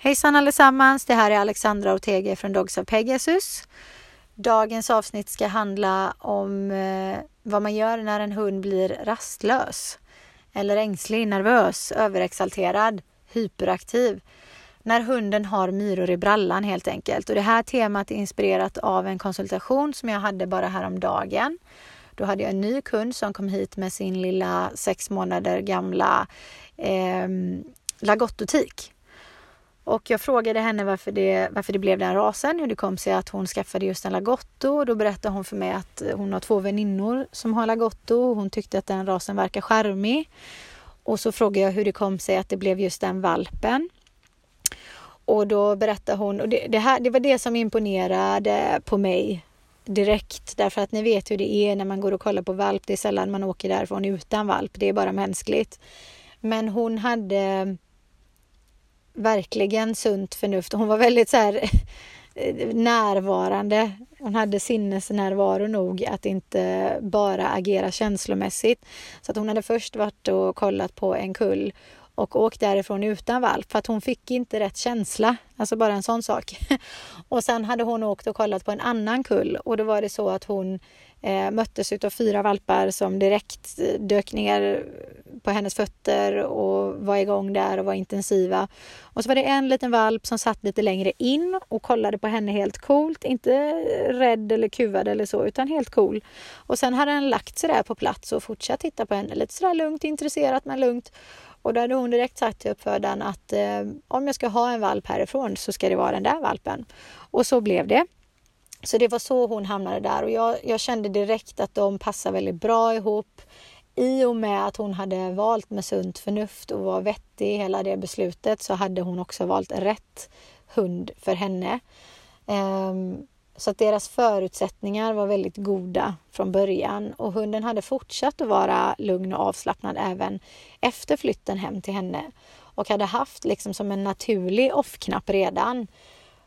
Hejsan allesammans! Det här är Alexandra Ortega från Dogs of Pegasus. Dagens avsnitt ska handla om eh, vad man gör när en hund blir rastlös eller ängslig, nervös, överexalterad, hyperaktiv. När hunden har myror i brallan helt enkelt. Och det här temat är inspirerat av en konsultation som jag hade bara häromdagen. Då hade jag en ny kund som kom hit med sin lilla sex månader gamla eh, lagottotik och jag frågade henne varför det, varför det blev den rasen, hur det kom sig att hon skaffade just en lagotto. Och då berättade hon för mig att hon har två väninnor som har lagotto. och Hon tyckte att den rasen verkar charmig. Och så frågade jag hur det kom sig att det blev just den valpen. Och då berättade hon, och det, det, här, det var det som imponerade på mig direkt. Därför att ni vet hur det är när man går och kollar på valp. Det är sällan man åker därifrån utan valp. Det är bara mänskligt. Men hon hade verkligen sunt förnuft. Hon var väldigt så här eh, närvarande. Hon hade sinnesnärvaro nog att inte bara agera känslomässigt. Så att hon hade först varit och kollat på en kull och åkt därifrån utan valp för att hon fick inte rätt känsla. Alltså bara en sån sak. Och sen hade hon åkt och kollat på en annan kull och då var det så att hon eh, möttes av fyra valpar som direkt eh, dök ner på hennes fötter och var igång där och var intensiva. Och så var det en liten valp som satt lite längre in och kollade på henne helt coolt, inte rädd eller kuvad eller så, utan helt cool. Och sen hade han lagt sig där på plats och fortsatt titta på henne lite sådär lugnt, intresserat men lugnt. Och då hade hon direkt sagt till uppfödaren att eh, om jag ska ha en valp härifrån så ska det vara den där valpen. Och så blev det. Så det var så hon hamnade där och jag, jag kände direkt att de passar väldigt bra ihop. I och med att hon hade valt med sunt förnuft och var vettig i hela det beslutet så hade hon också valt rätt hund för henne. Um, så att deras förutsättningar var väldigt goda från början och hunden hade fortsatt att vara lugn och avslappnad även efter flytten hem till henne och hade haft liksom som en naturlig off-knapp redan.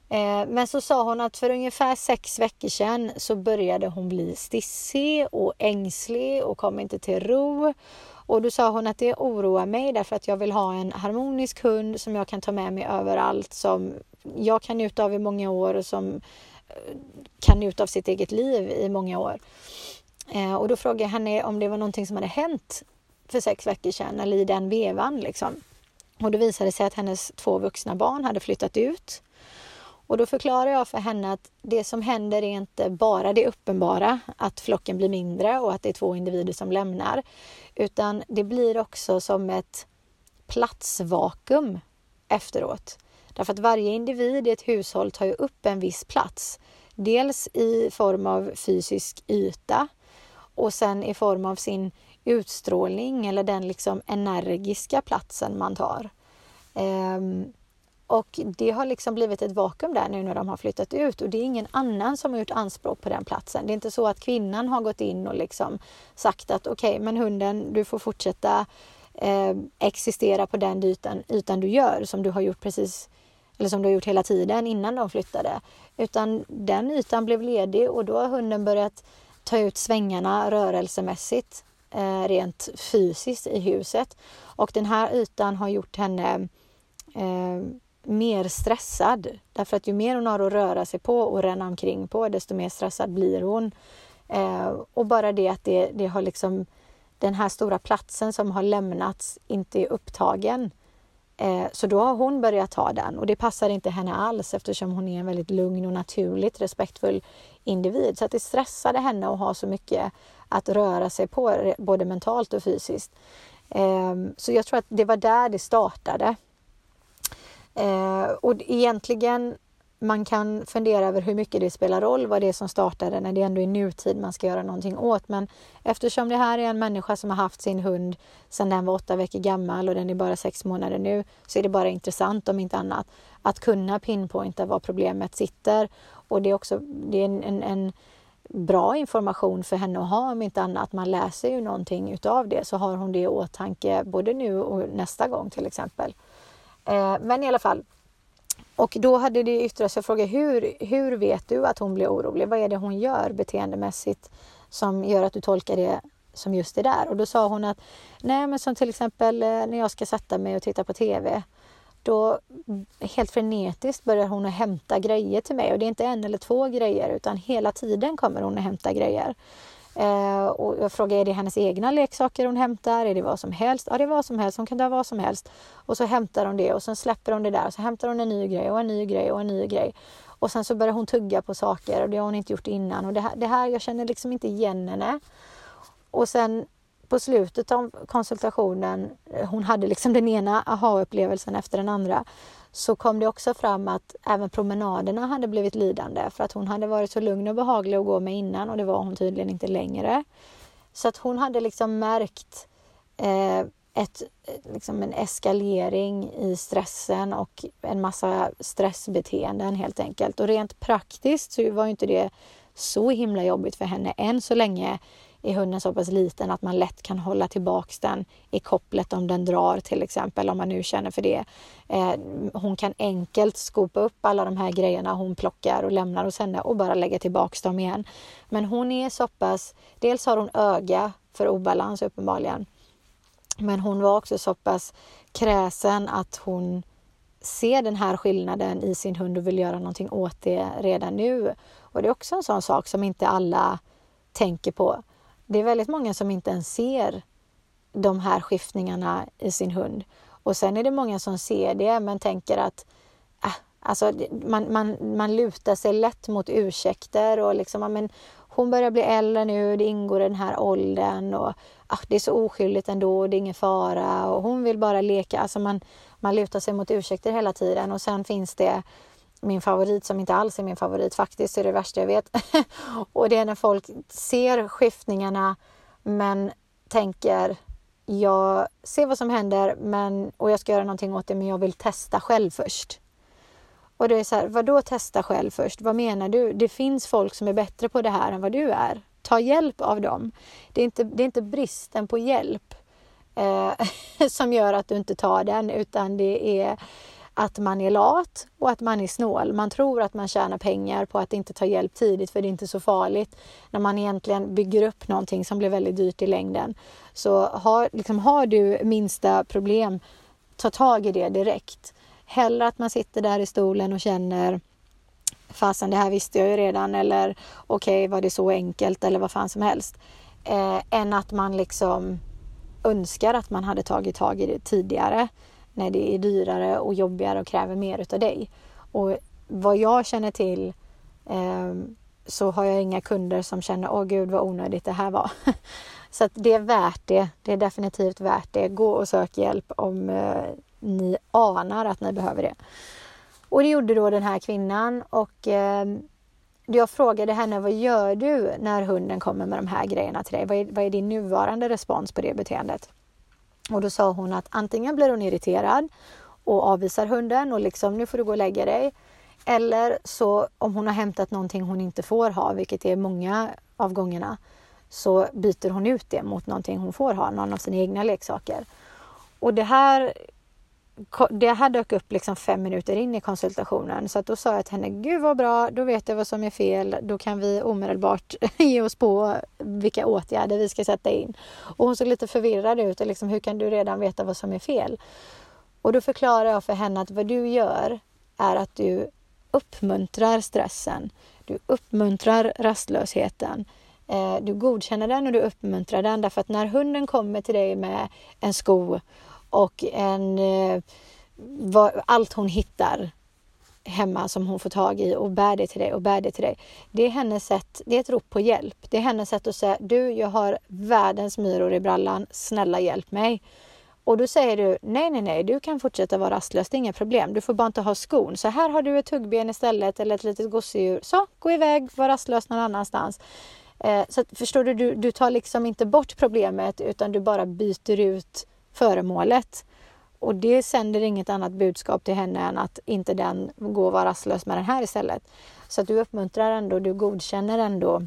Eh, men så sa hon att för ungefär sex veckor sedan så började hon bli stissig och ängslig och kom inte till ro. Och då sa hon att det oroar mig därför att jag vill ha en harmonisk hund som jag kan ta med mig överallt, som jag kan njuta av i många år och som kan njuta av sitt eget liv i många år. Eh, och då frågade jag henne om det var någonting som hade hänt för sex veckor sedan eller i den vevan. Liksom. Och då visade det sig att hennes två vuxna barn hade flyttat ut. Och då förklarar jag för henne att det som händer är inte bara det uppenbara, att flocken blir mindre och att det är två individer som lämnar, utan det blir också som ett platsvakuum efteråt. Därför att varje individ i ett hushåll tar ju upp en viss plats. Dels i form av fysisk yta och sen i form av sin utstrålning eller den liksom energiska platsen man tar. Ehm, och det har liksom blivit ett vakuum där nu när de har flyttat ut och det är ingen annan som har gjort anspråk på den platsen. Det är inte så att kvinnan har gått in och liksom sagt att okej, okay, men hunden, du får fortsätta eh, existera på den ytan, ytan du gör som du har gjort precis eller som du har gjort hela tiden innan de flyttade. Utan den ytan blev ledig och då har hunden börjat ta ut svängarna rörelsemässigt, eh, rent fysiskt i huset. Och den här ytan har gjort henne eh, mer stressad. Därför att ju mer hon har att röra sig på och ränna omkring på, desto mer stressad blir hon. Eh, och bara det att det, det har liksom den här stora platsen som har lämnats inte är upptagen Eh, Eh, så då har hon börjat ta den och det passar inte henne alls eftersom hon är en väldigt lugn och naturligt respektfull individ. Så att det stressade henne att ha så mycket att röra sig på, både mentalt och fysiskt. Ehm, så jag tror att det var där det startade. Eh, och egentligen man kan fundera över hur mycket det spelar roll vad det är som startade när det ändå är nutid man ska göra någonting åt. Men eftersom det här är en människa som har haft sin hund sedan den var åtta veckor gammal och den är bara sex månader nu så är det bara intressant om inte annat att kunna pinpointa var problemet sitter. Och det är också det är en, en, en bra information för henne att ha om inte annat. Man läser ju någonting utav det så har hon det i åtanke både nu och nästa gång till exempel. Eh, men i alla fall, och då hade det yttrat sig, jag frågade hur, hur vet du att hon blir orolig? Vad är det hon gör beteendemässigt som gör att du tolkar det som just det där? Och då sa hon att nej men som till exempel eh, när jag ska sätta mig och titta på TV då helt frenetiskt börjar hon att hämta grejer till mig och det är inte en eller två grejer utan hela tiden kommer hon att hämta grejer. Eh, och jag frågar, är det hennes egna leksaker hon hämtar? Är det vad som helst? Ja, det är vad som helst. Hon kan ta vad som helst. Och så hämtar hon det och sen släpper hon det där. Och så hämtar hon en ny grej och en ny grej och en ny grej. Och sen så börjar hon tugga på saker och det har hon inte gjort innan. Och det här, det här jag känner liksom inte igen henne. Och sen på slutet av konsultationen, eh, hon hade liksom den ena aha-upplevelsen efter den andra, så kom det också fram att även promenaderna hade blivit lidande för att hon hade varit så lugn och behaglig att gå med innan och det var hon tydligen inte längre. Så att hon hade liksom märkt eh, ett, liksom en eskalering i stressen och en massa stressbeteenden helt enkelt. Och rent praktiskt så var inte det så himla jobbigt för henne än så länge är hunden så pass liten att man lätt kan hålla tillbaks den i kopplet om den drar till exempel, om man nu känner för det. Eh, hon kan enkelt skopa upp alla de här grejerna hon plockar och lämnar hos henne och bara lägga tillbaks dem igen. Men hon är så pass, dels har hon öga för obalans uppenbarligen, men hon var också så pass kräsen att hon ser den här skillnaden i sin hund och vill göra någonting åt det redan nu. Och det är också en sån sak som inte alla tänker på det är väldigt många som inte ens ser de här skiftningarna i sin hund. Och sen är det många som ser det men tänker att äh, alltså, man, man, man lutar sig lätt mot ursäkter och liksom, men, hon börjar bli äldre nu, det ingår i den här åldern och ah, det är så oskyldigt ändå, det är ingen fara och hon vill bara leka. Alltså man, man lutar sig mot ursäkter hela tiden och sen finns det min favorit som inte alls är min favorit faktiskt, det är det värsta jag vet. och det är när folk ser skiftningarna men tänker jag ser vad som händer men, och jag ska göra någonting åt det men jag vill testa själv först. Och det är så här, vadå testa själv först? Vad menar du? Det finns folk som är bättre på det här än vad du är. Ta hjälp av dem. Det är inte, det är inte bristen på hjälp eh, som gör att du inte tar den utan det är att man är lat och att man är snål. Man tror att man tjänar pengar på att inte ta hjälp tidigt för det är inte så farligt när man egentligen bygger upp någonting som blir väldigt dyrt i längden. Så har, liksom, har du minsta problem, ta tag i det direkt. Hellre att man sitter där i stolen och känner fasen det här visste jag ju redan eller okej okay, var det så enkelt eller vad fan som helst. Eh, än att man liksom önskar att man hade tagit tag i det tidigare när det är dyrare och jobbigare och kräver mer utav dig. Och vad jag känner till eh, så har jag inga kunder som känner åh gud vad onödigt det här var. så att det är värt det. Det är definitivt värt det. Gå och sök hjälp om eh, ni anar att ni behöver det. Och det gjorde då den här kvinnan och eh, jag frågade henne vad gör du när hunden kommer med de här grejerna till dig? Vad är, vad är din nuvarande respons på det beteendet? Och då sa hon att antingen blir hon irriterad och avvisar hunden och liksom nu får du gå och lägga dig. Eller så om hon har hämtat någonting hon inte får ha, vilket är många av gångerna, så byter hon ut det mot någonting hon får ha, någon av sina egna leksaker. Och det här det här dök upp liksom fem minuter in i konsultationen så att då sa jag till henne, gud vad bra, då vet jag vad som är fel, då kan vi omedelbart ge oss på vilka åtgärder vi ska sätta in. Och hon såg lite förvirrad ut och liksom, hur kan du redan veta vad som är fel? Och då förklarade jag för henne att vad du gör är att du uppmuntrar stressen. Du uppmuntrar rastlösheten. Eh, du godkänner den och du uppmuntrar den därför att när hunden kommer till dig med en sko och en, eh, allt hon hittar hemma som hon får tag i och bär det till dig och bär det till dig. Det är hennes sätt, det är ett rop på hjälp. Det är hennes sätt att säga du, jag har världens myror i brallan, snälla hjälp mig. Och då säger du nej, nej, nej, du kan fortsätta vara rastlös, det är inga problem. Du får bara inte ha skon. Så här har du ett tuggben istället eller ett litet gosedjur. Så, gå iväg, var rastlös någon annanstans. Eh, så att, förstår du, du, du tar liksom inte bort problemet utan du bara byter ut föremålet. Och det sänder inget annat budskap till henne än att inte den går och vara rastlös med den här istället. Så att du uppmuntrar ändå, du godkänner ändå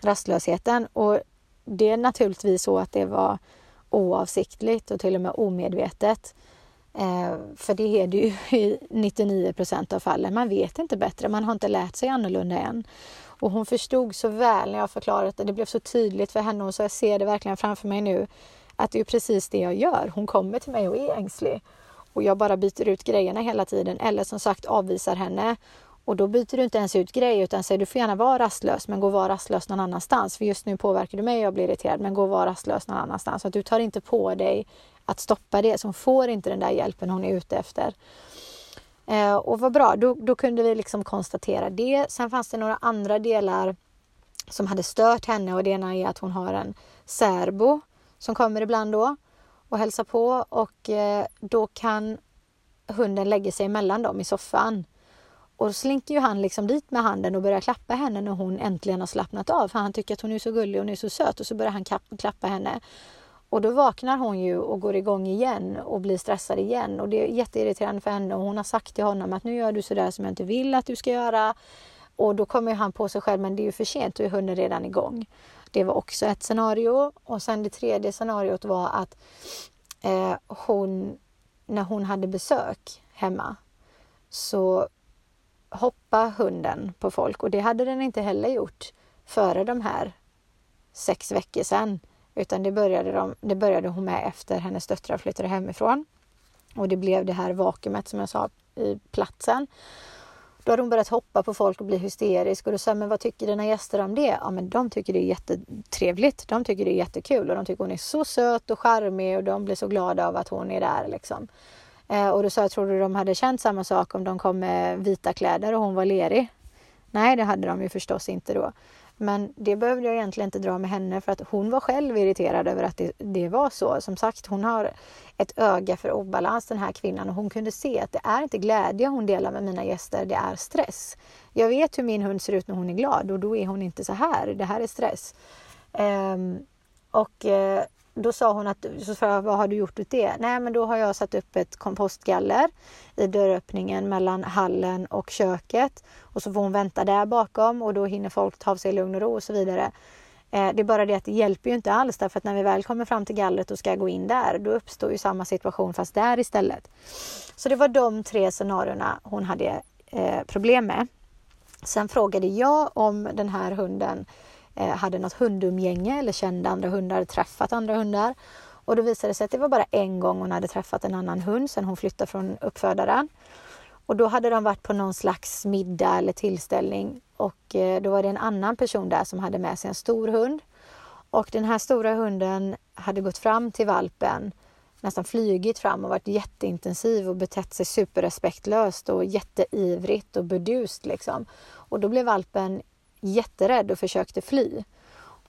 rastlösheten. Och det är naturligtvis så att det var oavsiktligt och till och med omedvetet. Eh, för det är det ju i 99 procent av fallen. Man vet inte bättre, man har inte lärt sig annorlunda än. Och hon förstod så väl när jag förklarade det, det blev så tydligt för henne och så jag ser det verkligen framför mig nu att det är precis det jag gör. Hon kommer till mig och är ängslig. och jag bara byter ut grejerna hela tiden eller som sagt avvisar henne och då byter du inte ens ut grejer utan säger du får gärna vara rastlös men gå och vara rastlös någon annanstans. För just nu påverkar du mig och jag blir irriterad men gå och vara rastlös någon annanstans. Så att du tar inte på dig att stoppa det. Så hon får inte den där hjälpen hon är ute efter. Eh, och vad bra, då, då kunde vi liksom konstatera det. Sen fanns det några andra delar som hade stört henne och det ena är att hon har en särbo som kommer ibland då och hälsar på och eh, då kan hunden lägga sig mellan dem i soffan. Och då slinker ju han liksom dit med handen och börjar klappa henne när hon äntligen har slappnat av. För han tycker att hon är så gullig och hon är så söt och så börjar han klappa henne. Och då vaknar hon ju och går igång igen och blir stressad igen. Och det är jätteirriterande för henne och hon har sagt till honom att nu gör du sådär som jag inte vill att du ska göra. Och då kommer han på sig själv, men det är ju för sent, då är hunden redan igång. Det var också ett scenario. Och sen det tredje scenariot var att eh, hon, när hon hade besök hemma, så hoppade hunden på folk och det hade den inte heller gjort före de här sex veckor sedan. Utan det började, de, det började hon med efter hennes döttrar flyttade hemifrån. Och det blev det här vakuumet som jag sa i platsen. Då hade hon börjat hoppa på folk och bli hysterisk och då sa jag, men vad tycker dina gäster om det? Ja men de tycker det är jättetrevligt. De tycker det är jättekul och de tycker hon är så söt och charmig och de blir så glada av att hon är där liksom. Eh, och då sa jag, tror du de hade känt samma sak om de kom med vita kläder och hon var lerig? Nej, det hade de ju förstås inte då. Men det behövde jag egentligen inte dra med henne för att hon var själv irriterad över att det, det, var så. Som sagt, hon har ett öga för obalans den här kvinnan och hon kunde se att det är inte glädje hon delar med mina gäster, det är stress. Jag vet hur min hund ser ut när hon är glad och då är hon inte så här. Det här är stress. Um, och uh, då sa hon att, så sa jag, vad har du gjort åt det? Nej, men då har jag satt upp ett kompostgaller i dörröppningen mellan hallen och köket. Och så får hon vänta där bakom och då hinner folk ta av sig lugn och ro och så vidare. Eh, det är bara det att det hjälper ju inte alls därför att när vi väl kommer fram till gallret och ska gå in där, då uppstår ju samma situation fast där istället. Så det var de tre scenarierna hon hade eh, problem med. Sen frågade jag om den här hunden Eh, Eh, hade något hundumgänge eller kände andra hundar, träffat andra hundar. Och då visade det sig att det var bara en gång hon hade träffat en annan hund sedan hon flyttade från uppfödaren. Och då hade de varit på någon slags middag eller tillställning och eh, då var det en annan person där som hade med sig en stor hund. Och den här stora hunden hade gått fram till valpen, nästan flygit fram och varit jätteintensiv och betett sig superrespektlöst och jätteivrigt och burdust liksom. Och då blev valpen jätterädd och försökte fly.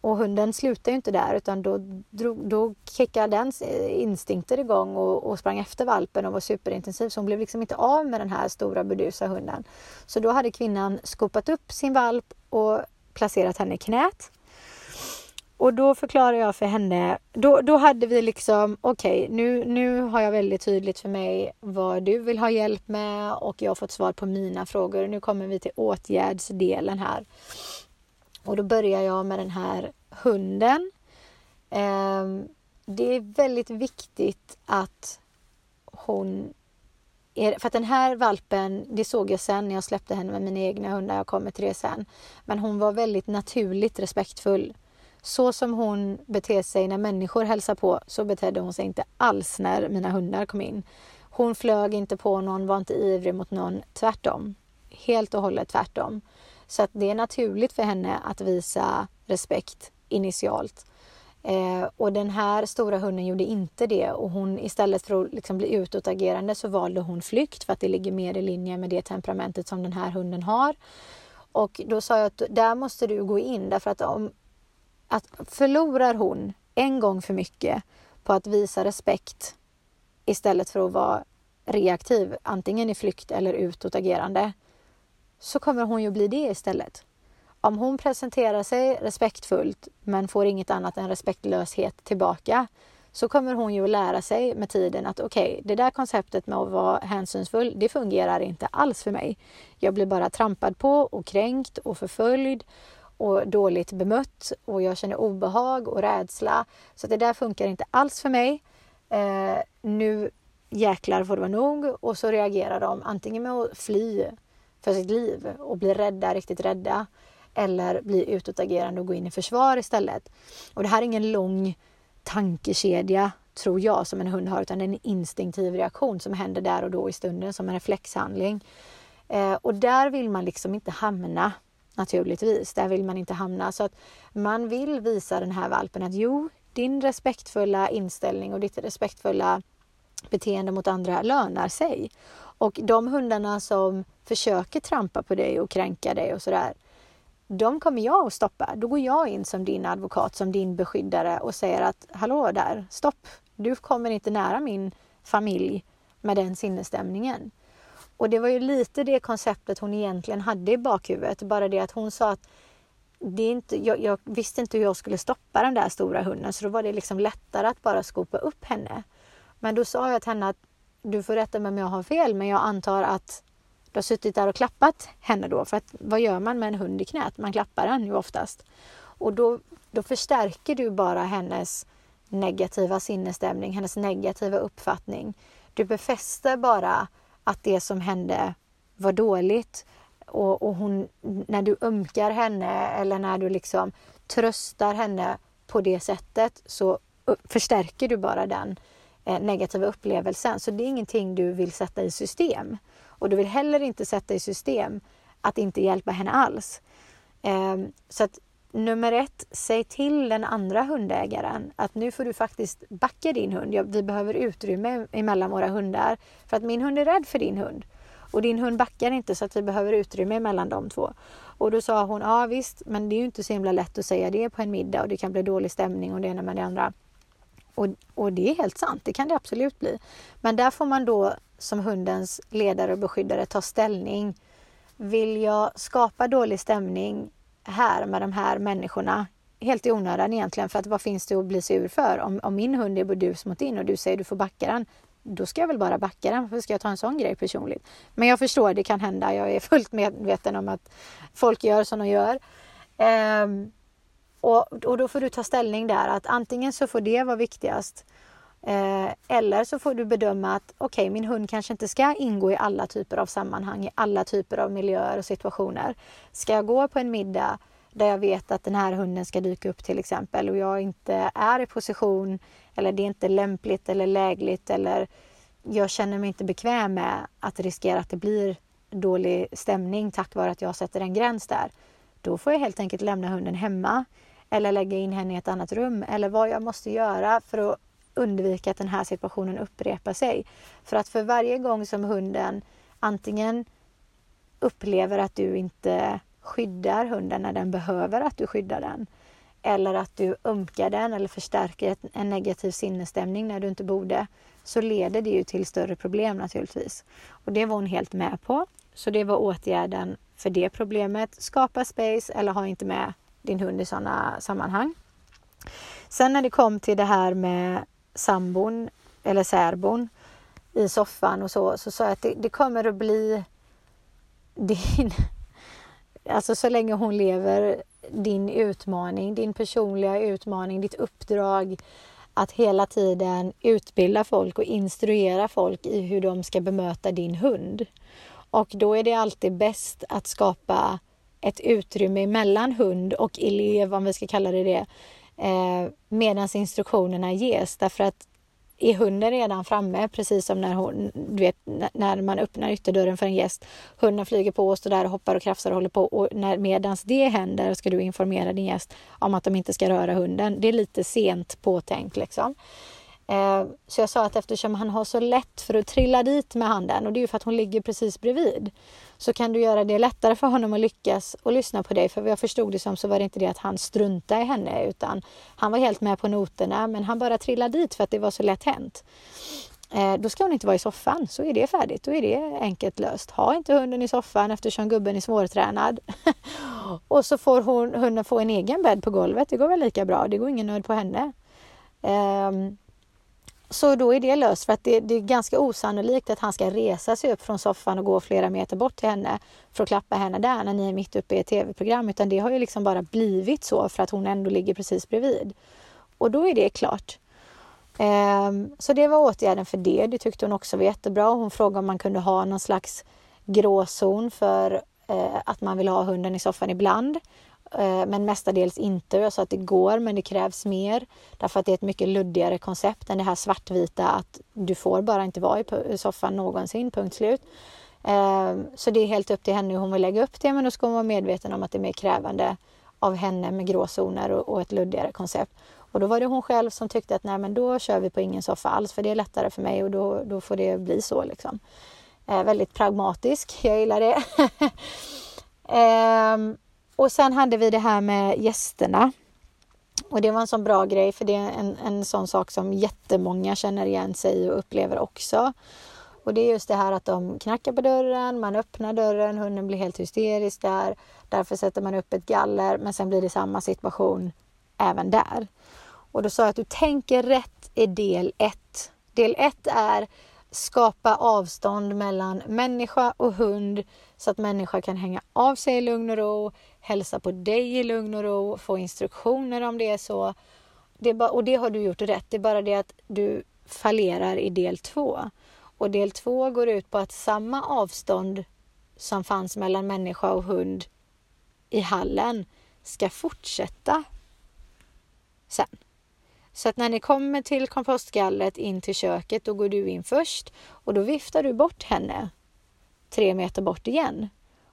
Och hunden slutade inte där utan då, drog, då kickade dens eh, instinkter igång och, och sprang efter valpen och var superintensiv. Så hon blev liksom inte av med den här stora burdusa hunden. Så då hade kvinnan skopat upp sin valp och placerat henne i knät. Och då förklarar jag för henne, då, då hade vi liksom, okej okay, nu, nu har jag väldigt tydligt för mig vad du vill ha hjälp med och jag har fått svar på mina frågor. Nu kommer vi till åtgärdsdelen här. Och då börjar jag med den här hunden. Eh, det är väldigt viktigt att hon för att den här valpen, det såg jag sen när jag släppte henne med mina egna hundar, jag kommer till det sen. Men hon var väldigt naturligt respektfull. Så som hon beter sig när människor hälsar på, så betedde hon sig inte alls när mina hundar kom in. Hon flög inte på någon, var inte ivrig mot någon, tvärtom. Helt och hållet tvärtom. Så att det är naturligt för henne att visa respekt initialt. Eh, och den här stora hunden gjorde inte det och hon istället för att liksom bli utåtagerande så valde hon flykt för att det ligger mer i linje med det temperamentet som den här hunden har. Och då sa jag att där måste du gå in därför att om, att förlorar hon en gång för mycket på att visa respekt istället för att vara reaktiv, antingen i flykt eller utåtagerande, så kommer hon ju bli det istället. Om hon presenterar sig respektfullt men får inget annat än respektlöshet tillbaka så kommer hon ju att lära sig med tiden att okej, okay, det där konceptet med att vara hänsynsfull, det fungerar inte alls för mig. Jag blir bara trampad på och kränkt och förföljd och dåligt bemött och jag känner obehag och rädsla. Så det där funkar inte alls för mig. Eh, nu jäklar får det vara nog och så reagerar de antingen med att fly för sitt liv och bli rädda, riktigt rädda eller bli utåtagerande och gå in i försvar istället. Och det här är ingen lång tankekedja tror jag, som en hund har, utan det är en instinktiv reaktion som händer där och då i stunden som en reflexhandling. Eh, och där vill man liksom inte hamna naturligtvis. Där vill man inte hamna. Så att man vill visa den här valpen att jo, din respektfulla inställning och ditt respektfulla beteende mot andra lönar sig. Och de hundarna som försöker trampa på dig och kränka dig och sådär, de kommer jag att stoppa. Då går jag in som din advokat, som din beskyddare och säger att hallå där, stopp, du kommer inte nära min familj med den sinnesstämningen. Och det var ju lite det konceptet hon egentligen hade i bakhuvudet, bara det att hon sa att det är inte, jag, jag, visste inte hur jag skulle stoppa den där stora hunden så då var det liksom lättare att bara skopa upp henne. Men då sa jag till henne att du får rätta mig om jag har fel men jag antar att du har suttit där och klappat henne då. För att vad gör man med en hund i knät? Man klappar den ju oftast. Och då, då förstärker du bara hennes negativa sinnesstämning, hennes negativa uppfattning. Du befäster bara att det som hände var dåligt. Och, och hon, när du ömkar henne eller när du liksom tröstar henne på det sättet så förstärker du bara den eh, negativa upplevelsen. Så det är ingenting du vill sätta i system. Och du vill heller inte sätta i system att inte hjälpa henne alls. Eh, så att nummer ett, säg till den andra hundägaren att nu får du faktiskt backa din hund. Vi behöver utrymme emellan våra hundar för att min hund är rädd för din hund. Och din hund backar inte så att vi behöver utrymme mellan de två. Och då sa hon, ja visst, men det är ju inte så himla lätt att säga det på en middag och det kan bli dålig stämning och det ena med det andra. Och, och det är helt sant, det kan det absolut bli. Men där får man då som hundens ledare och beskyddare ta ställning. Vill jag skapa dålig stämning här med de här människorna helt i onödan egentligen för att vad finns det att bli sur för? Om, om min hund är burdus mot din och du säger du får backa den, då ska jag väl bara backa den. Varför ska jag ta en sån grej personligt? Men jag förstår, det kan hända. Jag är fullt medveten om att folk gör som de gör. Ehm, och, och då får du ta ställning där att antingen så får det vara viktigast Eh, eller så får du bedöma att okej, okay, min hund kanske inte ska ingå i alla typer av sammanhang, i alla typer av miljöer och situationer. Ska jag gå på en middag där jag vet att den här hunden ska dyka upp till exempel och jag inte är i position eller det är inte lämpligt eller lägligt eller jag känner mig inte bekväm med att riskera att det blir dålig stämning tack vare att jag sätter en gräns där. Då får jag helt enkelt lämna hunden hemma eller lägga in henne i ett annat rum eller vad jag måste göra för att undvika att den här situationen upprepar sig. För att för varje gång som hunden antingen upplever att du inte skyddar hunden när den behöver att du skyddar den eller att du ömkar den eller förstärker en negativ sinnesstämning när du inte borde så leder det ju till större problem naturligtvis. Och det var hon helt med på. Så det var åtgärden för det problemet. Skapa space eller ha inte med din hund i sådana sammanhang. Sen när det kom till det här med sambon eller särbon i soffan och så, så sa jag att det, det kommer att bli din, alltså så länge hon lever, din utmaning, din personliga utmaning, ditt uppdrag att hela tiden utbilda folk och instruera folk i hur de ska bemöta din hund. Och då är det alltid bäst att skapa ett utrymme mellan hund och elev, om vi ska kalla det det, eh, medan instruktionerna ges. Därför att är hunden redan framme, precis som när, hon, du vet, när man öppnar ytterdörren för en gäst. Hunden flyger på och står där och hoppar och krafsar och håller på. Och när, medans det händer ska du informera din gäst om att de inte ska röra hunden. Det är lite sent påtänkt liksom. Eh, så jag sa att eftersom han har så lätt för att trilla dit med handen och det är ju för att hon ligger precis bredvid så kan du göra det lättare för honom att lyckas och lyssna på dig. För vad jag förstod det som så var det inte det att han struntade i henne utan han var helt med på noterna men han bara trillade dit för att det var så lätt hänt. Eh, då ska hon inte vara i soffan, så är det färdigt. Då är det enkelt löst. Ha inte hunden i soffan eftersom gubben är svårtränad. och så får hon, hunden få en egen bädd på golvet. Det går väl lika bra. Det går ingen nöd på henne. Um, så då är det löst för att det, det, är ganska osannolikt att han ska resa sig upp från soffan och gå flera meter bort till henne för att klappa henne där när ni är mitt uppe i ett tv-program utan det har ju liksom bara blivit så för att hon ändå ligger precis bredvid. Och då är det klart. Ehm, så det var åtgärden för det. Det tyckte hon också var jättebra. Hon frågade om man kunde ha någon slags gråzon för eh, att man vill ha hunden i soffan ibland. Eh, men mestadels inte. Jag sa att det går, men det krävs mer därför att det är ett mycket luddigare koncept än det här svartvita att du får bara inte vara i soffan någonsin, punkt slut. Eh, så det är helt upp till henne hur hon vill lägga upp det, men då ska hon vara medveten om att det är mer krävande av henne med gråzoner och, ett luddigare koncept. Och då var det hon själv som tyckte att nej men då kör vi på ingen soffa alls för det är lättare för mig och då, då får det bli så liksom. Eh, väldigt pragmatisk, jag gillar det. Ehm, och sen hade vi det här med gästerna. Och det var en sån bra grej för det är en, en sån sak som jättemånga känner igen sig och upplever också. Och det är just det här att de knackar på dörren, man öppnar dörren, hunden blir helt hysterisk där. Därför sätter man upp ett galler men sen blir det samma situation även där. Och då sa jag att du tänker rätt i del 1. Del 1 är skapa avstånd mellan människa och hund så att människa kan hänga av sig i lugn och ro, hälsa på dig i lugn och ro, få instruktioner om det är så. Det bara, och det har du gjort rätt. Det är bara det att du fallerar i del två. Och del två går ut på att samma avstånd som fanns mellan människa och hund i hallen ska fortsätta sen. Så att när ni kommer till kompostgallret in till köket, då går du in först och då viftar du bort henne tre meter bort igen.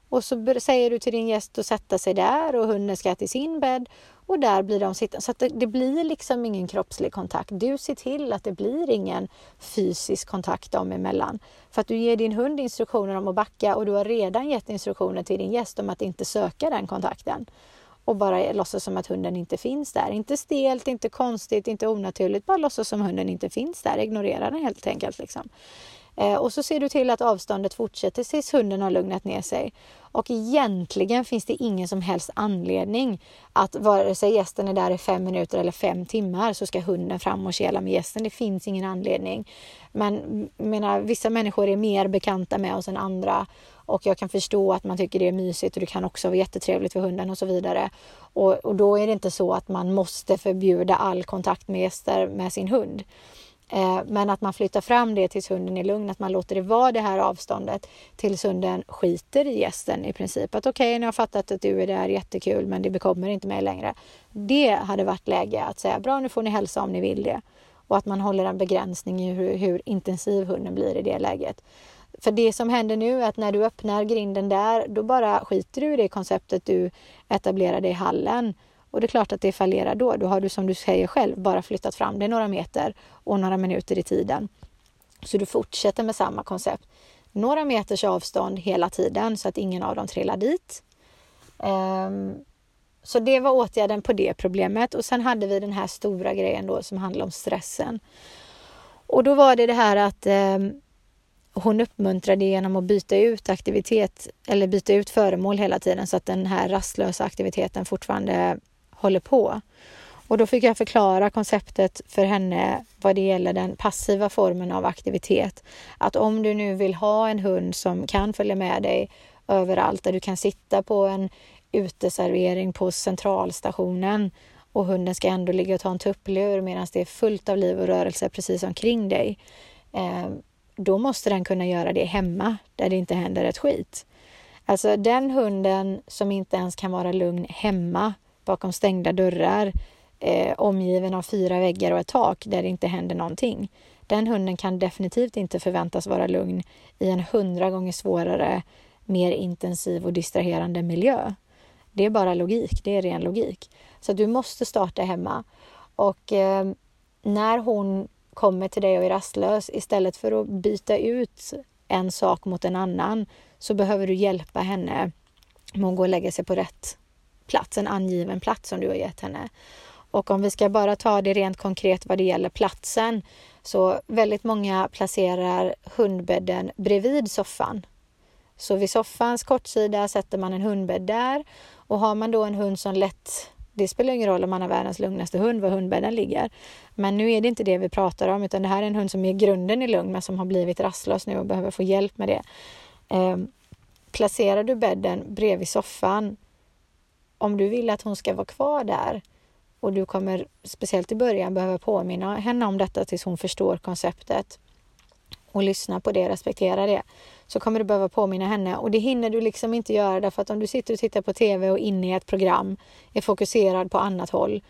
Och så säger du till din gäst att sätta sig där och hunden ska till sin bädd och där blir de sittande. Så att det, det, blir liksom ingen kroppslig kontakt. Du ser till att det blir ingen fysisk kontakt dem emellan. För att du ger din hund instruktioner om att backa och du har redan gett instruktioner till din gäst om att inte söka den kontakten och bara låtsas som att hunden inte finns där. Inte stelt, inte konstigt, inte onaturligt, bara låtsas som hunden inte finns där. Ignorera den helt enkelt. Liksom. Eh, och så ser du till att avståndet fortsätter tills hunden har lugnat ner sig. Och egentligen finns det ingen som helst anledning att vare sig gästen är där i fem minuter eller fem timmar så ska hunden fram och kela med gästen. Det finns ingen anledning. Men menar, vissa människor är mer bekanta med oss än andra och jag kan förstå att man tycker det är mysigt och det kan också vara jättetrevligt för hunden och så vidare. Och, och då är det inte så att man måste förbjuda all kontakt med gäster med sin hund. Eh, men att man flyttar fram det tills hunden är lugn, att man låter det vara det här avståndet tills hunden skiter i gästen i princip. Att okej, okay, nu har jag fattat att du är där, jättekul, men det bekommer inte mig längre. Det hade varit läge att säga bra, nu får ni hälsa om ni vill det. Och att man håller en begränsning i hur, hur intensiv hunden blir i det läget. För det som händer nu är att när du öppnar grinden där, då bara skiter du i det konceptet du etablerade i hallen. Och det är klart att det fallerar då. Då har du som du säger själv bara flyttat fram det några meter och några minuter i tiden. Så du fortsätter med samma koncept. Några meters avstånd hela tiden så att ingen av dem trillar dit. Um, så det var åtgärden på det problemet och sen hade vi den här stora grejen då som handlar om stressen. Och då var det det här att um, hon uppmuntrade genom att byta ut aktivitet eller byta ut föremål hela tiden så att den här rastlösa aktiviteten fortfarande håller på. Och då fick jag förklara konceptet för henne vad det gäller den passiva formen av aktivitet. Att om du nu vill ha en hund som kan följa med dig överallt, där du kan sitta på en uteservering på centralstationen och hunden ska ändå ligga och ta en tupplur medan det är fullt av liv och rörelse precis omkring dig. Eh, då måste den kunna göra det hemma där det inte händer ett skit. Alltså den hunden som inte ens kan vara lugn hemma bakom stängda dörrar eh, omgiven av fyra väggar och ett tak där det inte händer någonting. Den hunden kan definitivt inte förväntas vara lugn i en hundra gånger svårare, mer intensiv och distraherande miljö. Det är bara logik, det är ren logik. Så du måste starta hemma. Och eh, när hon kommer till dig och är rastlös, istället för att byta ut en sak mot en annan, så behöver du hjälpa henne med att gå och lägga sig på rätt plats, en angiven plats som du har gett henne. Och om vi ska bara ta det rent konkret vad det gäller platsen, så väldigt många placerar hundbädden bredvid soffan. Så vid soffans kortsida sätter man en hundbädd där och har man då en hund som lätt det spelar ingen roll om man har världens lugnaste hund var hundbädden ligger. Men nu är det inte det vi pratar om utan det här är en hund som i grunden är lugn men som har blivit rastlös nu och behöver få hjälp med det. Eh, placerar du bädden bredvid soffan om du vill att hon ska vara kvar där och du kommer speciellt i början behöva påminna henne om detta tills hon förstår konceptet och lyssna på det, respektera det, så kommer du behöva påminna henne och det hinner du liksom inte göra därför att om du sitter och tittar på TV och inne i ett program är fokuserad på annat håll,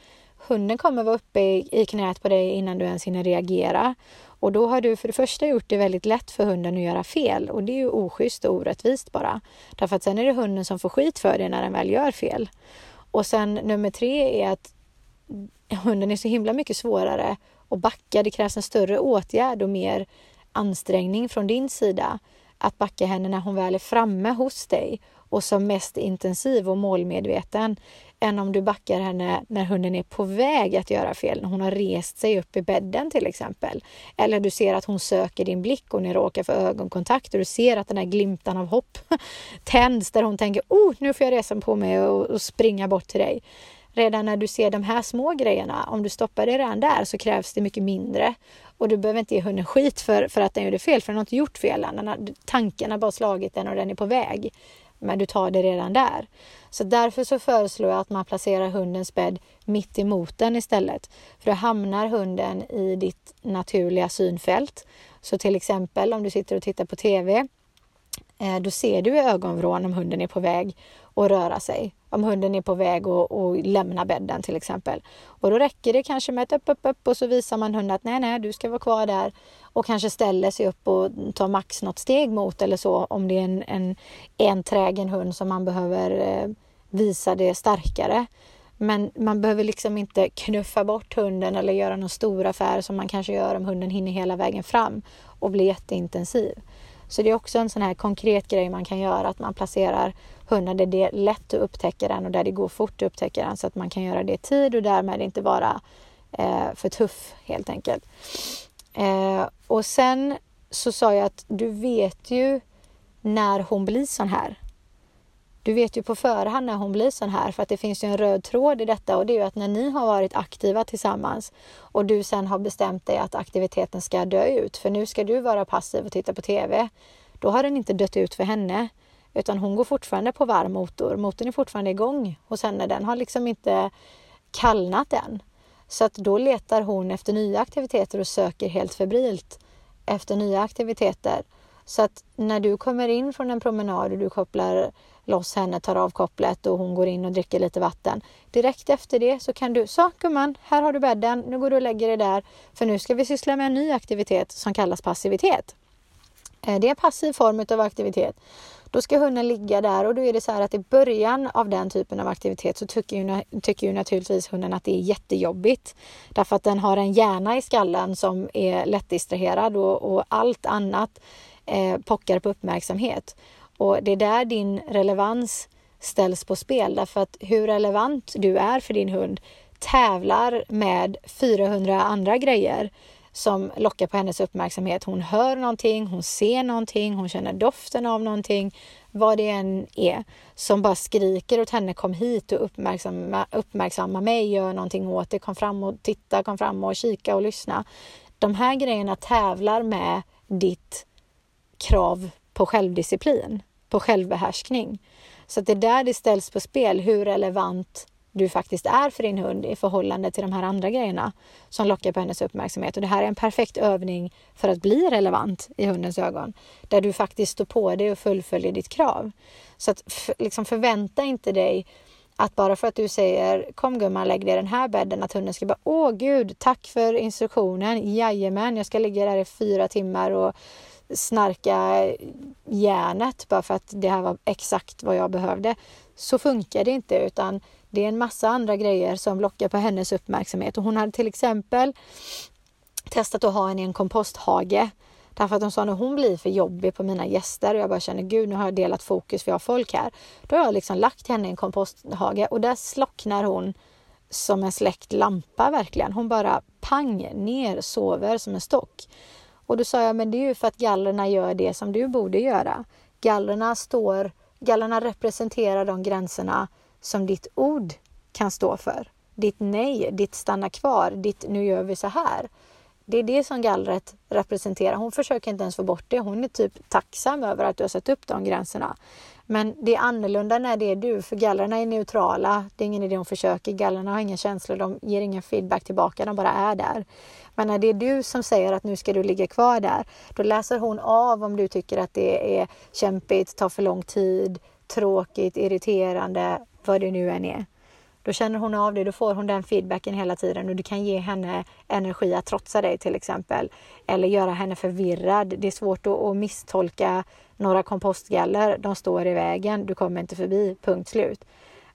hunden kommer vara uppe i, i knät på dig innan du ens hinner reagera och då har du för det första gjort det väldigt lätt för hunden att göra fel och det är ju oschysst och orättvist bara. Därför att sen är det hunden som får skit för det när den väl gör fel. Och sen nummer tre är att hunden är så himla mycket svårare att backa. Det krävs en större åtgärd och mer ansträngning från din sida att backa henne när hon väl är framme hos dig och som mest intensiv och målmedveten än om du backar henne när hunden är på väg att göra fel, när hon har rest sig upp i bädden till exempel. Eller du ser att hon söker din blick och ni råkar få ögonkontakt och du ser att den här glimtan av hopp tänds där hon tänker oh, nu får jag resa på mig och, och springa bort till dig. Redan när du ser de här små grejerna, om du stoppar det redan där så krävs det mycket mindre. Och du behöver inte ge hunden skit för, för att den gjorde fel, för den har inte gjort fel än. Den har, tanken har bara slagit den och den är på väg men du tar det redan där. Så därför så föreslår jag att man placerar hundens bädd mitt emot den istället. För då hamnar hunden i ditt naturliga synfält. Så till exempel om du sitter och tittar på TV, eh, då ser du i ögonvrån om hunden är på väg att röra sig. Om hunden är på väg att, att lämna bädden till exempel. Och då räcker det kanske med ett upp, upp, upp och så visar man hunden att nej, nej, du ska vara kvar där och kanske ställer sig upp och tar max något steg mot eller så om det är en, en enträgen hund som man behöver eh, visa det starkare. Men man behöver liksom inte knuffa bort hunden eller göra någon stor affär som man kanske gör om hunden hinner hela vägen fram och blir jätteintensiv. Så det är också en sån här konkret grej man kan göra, att man placerar hunden där det är lätt att upptäcka den och där det går fort att upptäcka den så att man kan göra det i tid och därmed inte vara eh, för tuff helt enkelt. Eh, och sen så sa jag att du vet ju när hon blir sån här. Du vet ju på förhand när hon blir sån här för att det finns ju en röd tråd i detta och det är ju att när ni har varit aktiva tillsammans och du sen har bestämt dig att aktiviteten ska dö ut för nu ska du vara passiv och titta på TV. Då har den inte dött ut för henne utan hon går fortfarande på varm motor. Motorn är fortfarande igång hos henne. Den har liksom inte kallnat än. Så att då letar hon efter nya aktiviteter och söker helt febrilt efter nya aktiviteter. Så att när du kommer in från en promenad och du kopplar loss henne, tar av kopplet och hon går in och dricker lite vatten. Direkt efter det så kan du, så gumman, här har du bädden, nu går du och lägger dig där för nu ska vi syssla med en ny aktivitet som kallas passivitet. Eh, det är en passiv form av aktivitet. Då ska hunden ligga där och då är det så här att i början av den typen av aktivitet så tycker ju, tycker ju naturligtvis hunden att det är jättejobbigt. Därför att den har en hjärna i skallen som är lättdistraherad och, och allt annat eh, pockar på uppmärksamhet. Och det är där din relevans ställs på spel därför att hur relevant du är för din hund tävlar med 400 andra grejer som lockar på hennes uppmärksamhet. Hon hör någonting, hon ser någonting, hon känner doften av någonting, vad det än är, som bara skriker åt henne kom hit och uppmärksamma, uppmärksamma mig, gör någonting åt det, kom fram och titta, kom fram och kika och lyssna. De här grejerna tävlar med ditt krav på självdisciplin, på självbehärskning. Så det är där det ställs på spel hur relevant du faktiskt är för din hund i förhållande till de här andra grejerna som lockar på hennes uppmärksamhet. Och det här är en perfekt övning för att bli relevant i hundens ögon, där du faktiskt står på dig och fullföljer ditt krav. Så att liksom förvänta inte dig att bara för att du säger kom gumman lägg dig i den här bädden att hunden ska bara åh gud tack för instruktionen jajamän jag ska ligga där i fyra timmar och snarka järnet bara för att det här var exakt vad jag behövde. Så funkar det inte utan det är en massa andra grejer som lockar på hennes uppmärksamhet och hon hade till exempel testat att ha henne i en komposthage Därför att hon sa att hon blir för jobbig på mina gäster och jag bara känner gud nu har jag delat fokus för jag har folk här. Då har jag liksom lagt henne i en komposthage och där slocknar hon som en släckt lampa verkligen. Hon bara pang ner, sover som en stock. Och då sa jag, men det är ju för att gallerna gör det som du borde göra. Gallerna står, gallerna representerar de gränserna som ditt ord kan stå för. Ditt nej, ditt stanna kvar, ditt nu gör vi så här. Det är det som gallret representerar. Hon försöker inte ens få bort det. Hon är typ tacksam över att du har satt upp de gränserna. Men det är annorlunda när det är du, för gallerna är neutrala. Det är ingen idé de försöker. Gallerna har inga känslor, de ger ingen feedback tillbaka, de bara är där. Men när det är du som säger att nu ska du ligga kvar där, då läser hon av om du tycker att det är kämpigt, tar för lång tid, tråkigt, irriterande, vad det nu än är. Då känner hon av det, då får hon den feedbacken hela tiden och du kan ge henne energi att trotsa dig till exempel. Eller göra henne förvirrad. Det är svårt att, misstolka några kompostgaller. De står i vägen, du kommer inte förbi, punkt slut.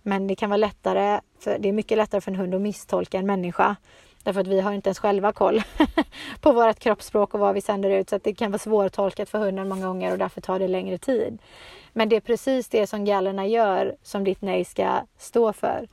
Men det kan vara lättare, för, det är mycket lättare för en hund att misstolka en människa. Därför att vi har inte ens själva koll på vårt kroppsspråk och vad vi sänder ut. Så det kan vara svårtolkat för hunden många gånger och därför tar det längre tid. Men det är precis det som gallerna gör som ditt nej ska stå för.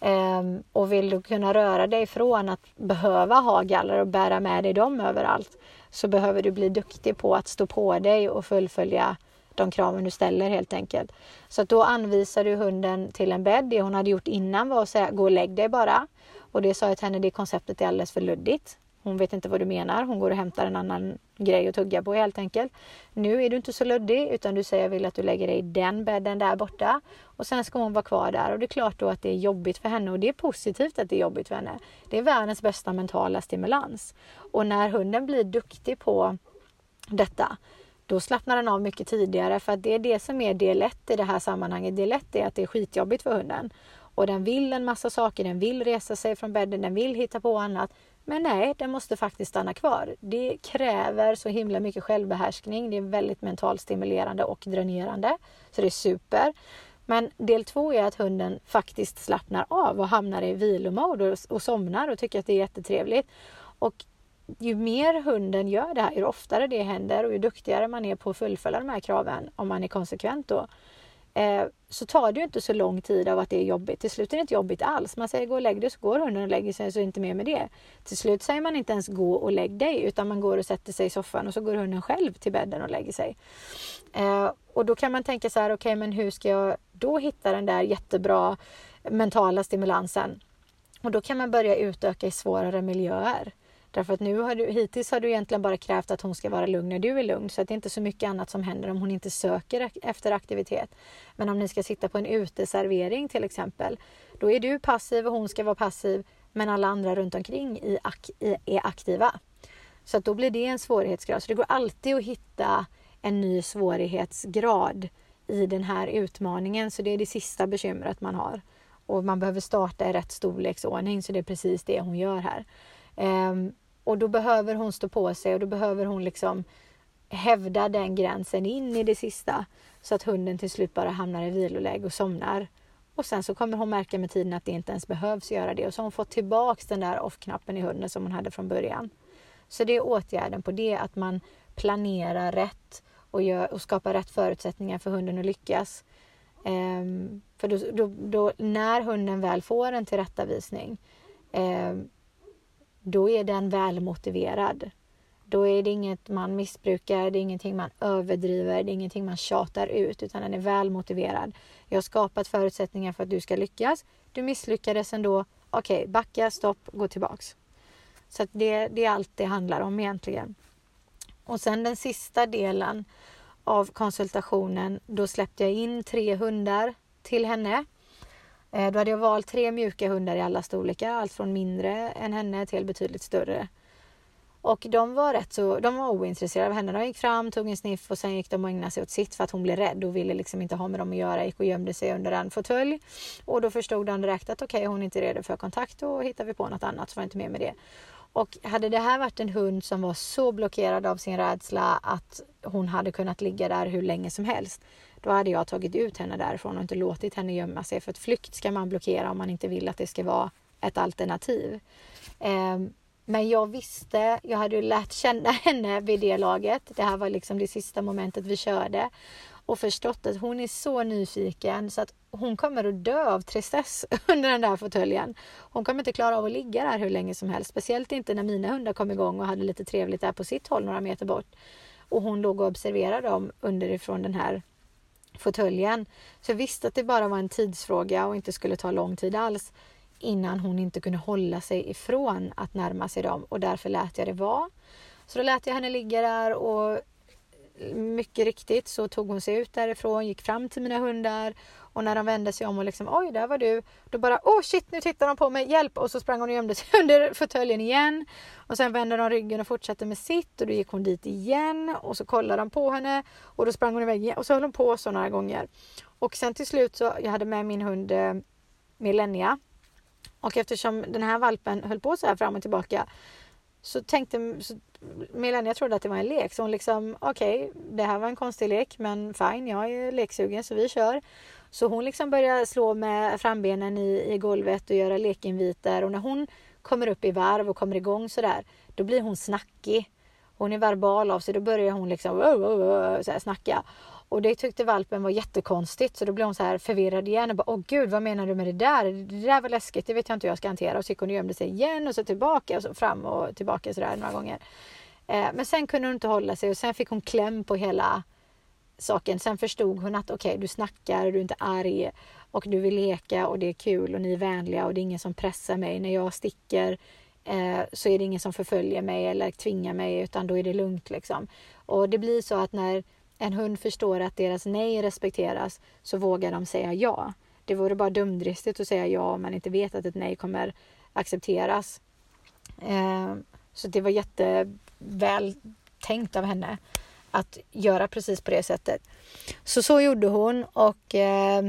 Um, och vill du kunna röra dig från att behöva ha galler och bära med dig dem överallt så behöver du bli duktig på att stå på dig och fullfölja de kraven du ställer helt enkelt. Så att då anvisar du hunden till en bädd. Det hon hade gjort innan var att säga gå och lägg dig bara. Och det sa jag till henne, det konceptet är alldeles för luddigt. Hon vet inte vad du menar. Hon går och hämtar en annan grej att tugga på helt enkelt. Nu är du inte så luddig utan du säger jag vill att du lägger dig i den bädden där borta. Och sen ska hon vara kvar där och det är klart då att det är jobbigt för henne och det är positivt att det är jobbigt för henne. Det är världens bästa mentala stimulans. Och när hunden blir duktig på detta då slappnar den av mycket tidigare för att det är det som är del 1 i det här sammanhanget. Del 1 är att det är skitjobbigt för hunden och den vill en massa saker. Den vill resa sig från bädden, den vill hitta på annat. Men nej, den måste faktiskt stanna kvar. Det kräver så himla mycket självbehärskning. Det är väldigt mentalt stimulerande och dränerande. Så det är super. Men del två är att hunden faktiskt slappnar av och hamnar i vilomode och, och somnar och tycker att det är jättetrevligt. Och ju mer hunden gör det här, ju oftare det händer och ju duktigare man är på att fullfölja de här kraven, om man är konsekvent då, eh, så tar det ju inte så lång tid av att det är jobbigt. Till slut är det inte jobbigt alls. Man säger gå och lägg dig så går hunden och lägger sig så är inte mer med det. Till slut säger man inte ens gå och lägg dig utan man går och sätter sig i soffan och så går hunden själv till bädden och lägger sig. Eh, och då kan man tänka så här, okej okay, men hur ska jag då hitta den där jättebra mentala stimulansen? Och då kan man börja utöka i svårare miljöer. Därför att nu har du, hittills har du egentligen bara krävt att hon ska vara lugn när du är lugn. Så att det är inte så mycket annat som händer om hon inte söker efter aktivitet. Men om ni ska sitta på en uteservering till exempel. Då är du passiv och hon ska vara passiv. Men alla andra runt omkring är aktiva. Så att då blir det en svårighetsgrad. Så det går alltid att hitta en ny svårighetsgrad i den här utmaningen. Så det är det sista bekymret man har. Och man behöver starta i rätt storleksordning. Så det är precis det hon gör här. Um, och då behöver hon stå på sig och då behöver hon liksom hävda den gränsen in i det sista så att hunden till slut bara hamnar i viloläge och somnar. Och sen så kommer hon märka med tiden att det inte ens behövs göra det och så har hon fått tillbaks den där off-knappen i hunden som hon hade från början. Så det är åtgärden på det, att man planerar rätt och, gör, och skapar rätt förutsättningar för hunden att lyckas. Ehm, för då, då, då, när hunden väl får en tillrättavisning ehm, då är den välmotiverad. Då är det inget man missbrukar, det är ingenting man överdriver, det är ingenting man tjatar ut, utan den är välmotiverad. Jag har skapat förutsättningar för att du ska lyckas. Du misslyckades ändå. Okej, okay, backa, stopp, gå tillbaks. Så det, det är allt det handlar om egentligen. Och sen den sista delen av konsultationen, då släppte jag in tre hundar till henne Eh, då hade jag valt tre mjuka hundar i alla storlekar, allt från mindre än henne till betydligt större. Och de var rätt så, de var ointresserade av henne. De gick fram, tog en sniff och sen gick de och ägnade sig åt sitt för att hon blev rädd och ville liksom inte ha med dem att göra. Gick och gömde sig under en fåtölj. Och då förstod han direkt att okej, okay, hon är inte redo för kontakt och hittar vi på något annat så var inte mer med det. Och hade det här varit en hund som var så blockerad av sin rädsla att hon hade kunnat ligga där hur länge som helst då hade jag tagit ut henne därifrån och inte låtit henne gömma sig. För att flykt ska man blockera om man inte vill att det ska vara ett alternativ. Ehm, men jag visste, jag hade ju lärt känna henne vid det laget. Det här var liksom det sista momentet vi körde. Och förstått att hon är så nyfiken så att hon kommer att dö av tristess under den där fåtöljen. Hon kommer inte klara av att ligga där hur länge som helst. Speciellt inte när mina hundar kom igång och hade lite trevligt där på sitt håll några meter bort. Och hon låg och observerade dem underifrån den här fåtöljen. Så jag visste att det bara var en tidsfråga och inte skulle ta lång tid alls innan hon inte kunde hålla sig ifrån att närma sig dem och därför lät jag det vara. Så då lät jag henne ligga där och mycket riktigt så tog hon sig ut därifrån, gick fram till mina hundar och när de vände sig om och liksom oj, där var du. Då bara åh oh, shit, nu tittar de på mig, hjälp! Och så sprang hon och gömde sig under fåtöljen igen. Och sen vände de ryggen och fortsatte med sitt och då gick hon dit igen och så kollade de på henne och då sprang hon iväg igen och så höll hon på så några gånger. Och sen till slut så, jag hade med min hund eh, Millennia och eftersom den här valpen höll på så här fram och tillbaka så tänkte så Melania trodde att det var en lek så hon liksom okej, okay, det här var en konstig lek men fine, jag är leksugen så vi kör. Så hon liksom börjar slå med frambenen i, i golvet och göra lekinviter och när hon kommer upp i varv och kommer igång sådär, då blir hon snackig. Hon är verbal av sig, då börjar hon liksom så här, snacka. Och det tyckte valpen var jättekonstigt så då blev hon så här förvirrad igen och bara åh gud vad menar du med det där? Det där var läskigt, det vet jag inte hur jag ska hantera. Och så gick hon och gömde sig igen och så tillbaka och så fram och tillbaka sådär några gånger. Eh, men sen kunde hon inte hålla sig och sen fick hon kläm på hela saken. Sen förstod hon att okej, okay, du snackar, du är inte arg och du vill leka och det är kul och ni är vänliga och det är ingen som pressar mig. När jag sticker eh, så är det ingen som förföljer mig eller tvingar mig utan då är det lugnt liksom. Och det blir så att när en hund förstår att deras nej respekteras så vågar de säga ja. Det vore bara dumdristigt att säga ja om man inte vet att ett nej kommer accepteras. Eh, så det var jätteväl tänkt av henne att göra precis på det sättet. Så så gjorde hon och eh,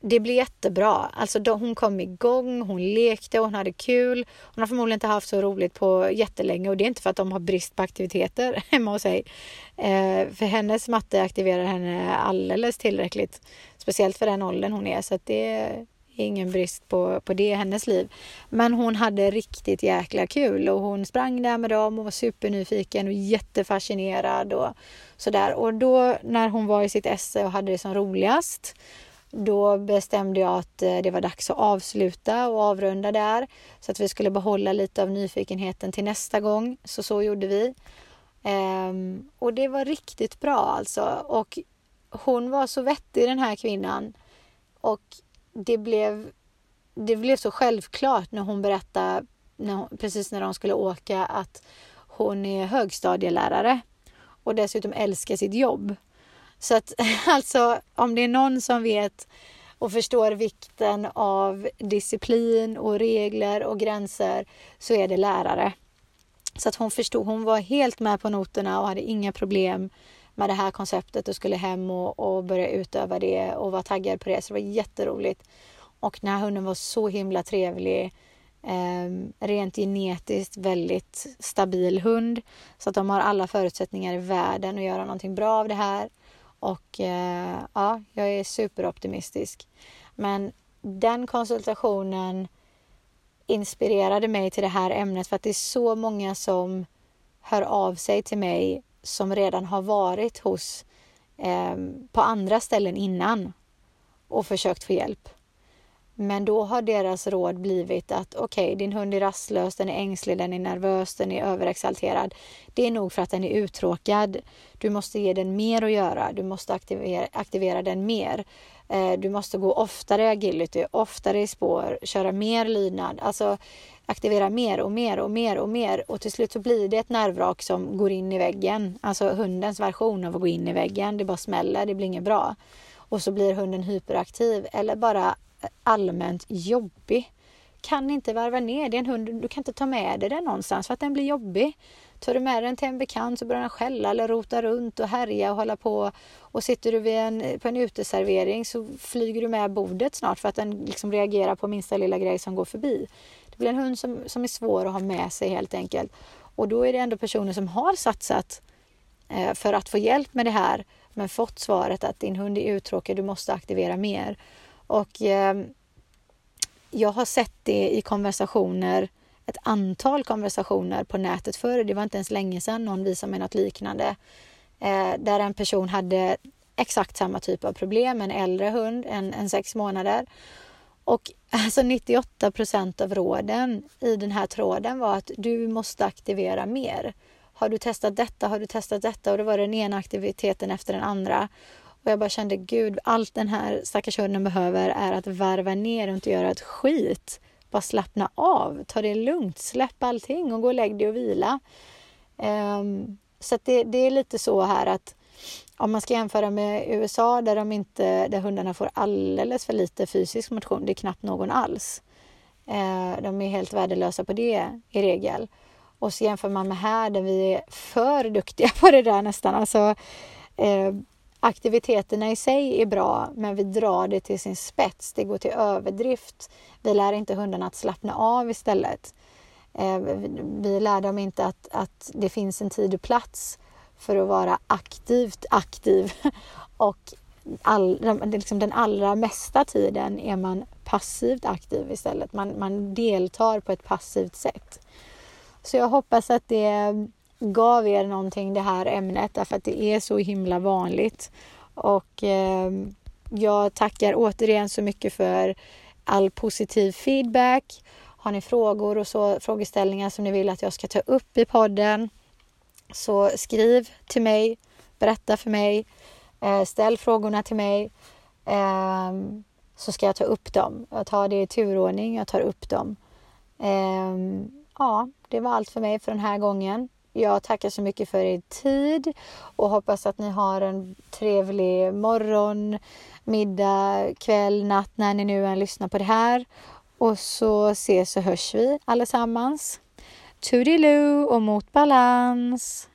det blev jättebra. Alltså då, hon kom igång, hon lekte, hon hade kul. Hon har förmodligen inte haft så roligt på jättelänge och det är inte för att de har brist på aktiviteter hemma hos sig. Eh, för hennes matte aktiverar henne alldeles tillräckligt. Speciellt för den åldern hon är så att det är ingen brist på, på det i hennes liv. Men hon hade riktigt jäkla kul och hon sprang där med dem och var supernyfiken och jättefascinerad och sådär. Och då när hon var i sitt esse och hade det som roligast då bestämde jag att eh, det var dags att avsluta och avrunda där så att vi skulle behålla lite av nyfikenheten till nästa gång. Så så gjorde vi. Ehm, och det var riktigt bra alltså. Och hon var så vettig den här kvinnan. Och det blev, det blev så självklart när hon berättade när hon, precis när de skulle åka att hon är högstadielärare och dessutom älskar sitt jobb. Så att alltså om det är någon som vet och förstår vikten av disciplin och regler och gränser så är det lärare. Så att hon förstod, hon var helt med på noterna och hade inga problem med det här konceptet och skulle hem och, och börja utöva det och var taggad på det. Så det var jätteroligt. Och den här hunden var så himla trevlig. Eh, rent genetiskt väldigt stabil hund. Så att de har alla förutsättningar i världen att göra någonting bra av det här. Och eh, ja, jag är superoptimistisk. Men den konsultationen inspirerade mig till det här ämnet för att det är så många som hör av sig till mig som redan har varit hos eh, på andra ställen innan och försökt få hjälp. Men då har deras råd blivit att okej, okay, din hund är rastlös, den är ängslig, den är nervös, den är överexalterad. Det är nog för att den är uttråkad. Du måste ge den mer att göra. Du måste aktivera, aktivera den mer. Eh, du måste gå oftare i agility, oftare i spår, köra mer lydnad. Alltså aktivera mer och mer och mer och mer och till slut så blir det ett nervvrak som går in i väggen. Alltså hundens version av att gå in i väggen. Det bara smäller, det blir inget bra. Och så blir hunden hyperaktiv eller bara allmänt jobbig. Kan inte varva ner. Det är en hund, du kan inte ta med dig den någonstans för att den blir jobbig. Tar du med den till en bekant så börjar den skälla eller rota runt och härja och hålla på. Och sitter du vid en, på en uteservering så flyger du med bordet snart för att den liksom reagerar på minsta lilla grej som går förbi. Det blir en hund som, som är svår att ha med sig helt enkelt. Och då är det ändå personer som har satsat eh, för att få hjälp med det här men fått svaret att din hund är uttråkad, du måste aktivera mer. Och eh, jag har sett det i konversationer, ett antal konversationer på nätet förr. Det var inte ens länge sedan någon visade mig något liknande. Eh, där en person hade exakt samma typ av problem, en äldre hund, en, en sex månader. Och alltså 98 procent av råden i den här tråden var att du måste aktivera mer. Har du testat detta? Har du testat detta? Och det var den ena aktiviteten efter den andra. Och jag bara kände, gud, allt den här stackars hunden behöver är att varva ner och inte göra ett skit. Bara slappna av, ta det lugnt, släpp allting och gå och lägg dig och vila. Um, så det, det är lite så här att om man ska jämföra med USA där, de inte, där hundarna får alldeles för lite fysisk motion, det är knappt någon alls. Uh, de är helt värdelösa på det i regel. Och så jämför man med här där vi är för duktiga på det där nästan. Alltså, uh, aktiviteterna i sig är bra, men vi drar det till sin spets. Det går till överdrift. Vi lär inte hundarna att slappna av istället. Eh, vi lär dem inte att, att det finns en tid och plats för att vara aktivt aktiv. Och all, liksom den allra mesta tiden är man passivt aktiv istället. Man, man deltar på ett passivt sätt. Så jag hoppas att det gav er någonting det här ämnet därför att det är så himla vanligt. Och eh, jag tackar återigen så mycket för all positiv feedback. Har ni frågor och så, frågeställningar som ni vill att jag ska ta upp i podden så skriv till mig, berätta för mig, eh, ställ frågorna till mig eh, så ska jag ta upp dem. Jag tar det i turordning, jag tar upp dem. Eh, ja, det var allt för mig för den här gången. Jag tackar så mycket för er tid och hoppas att ni har en trevlig morgon, middag, kväll, natt när ni nu än lyssnar på det här. Och så ses och hörs vi allesammans. Toodiloo och mot balans!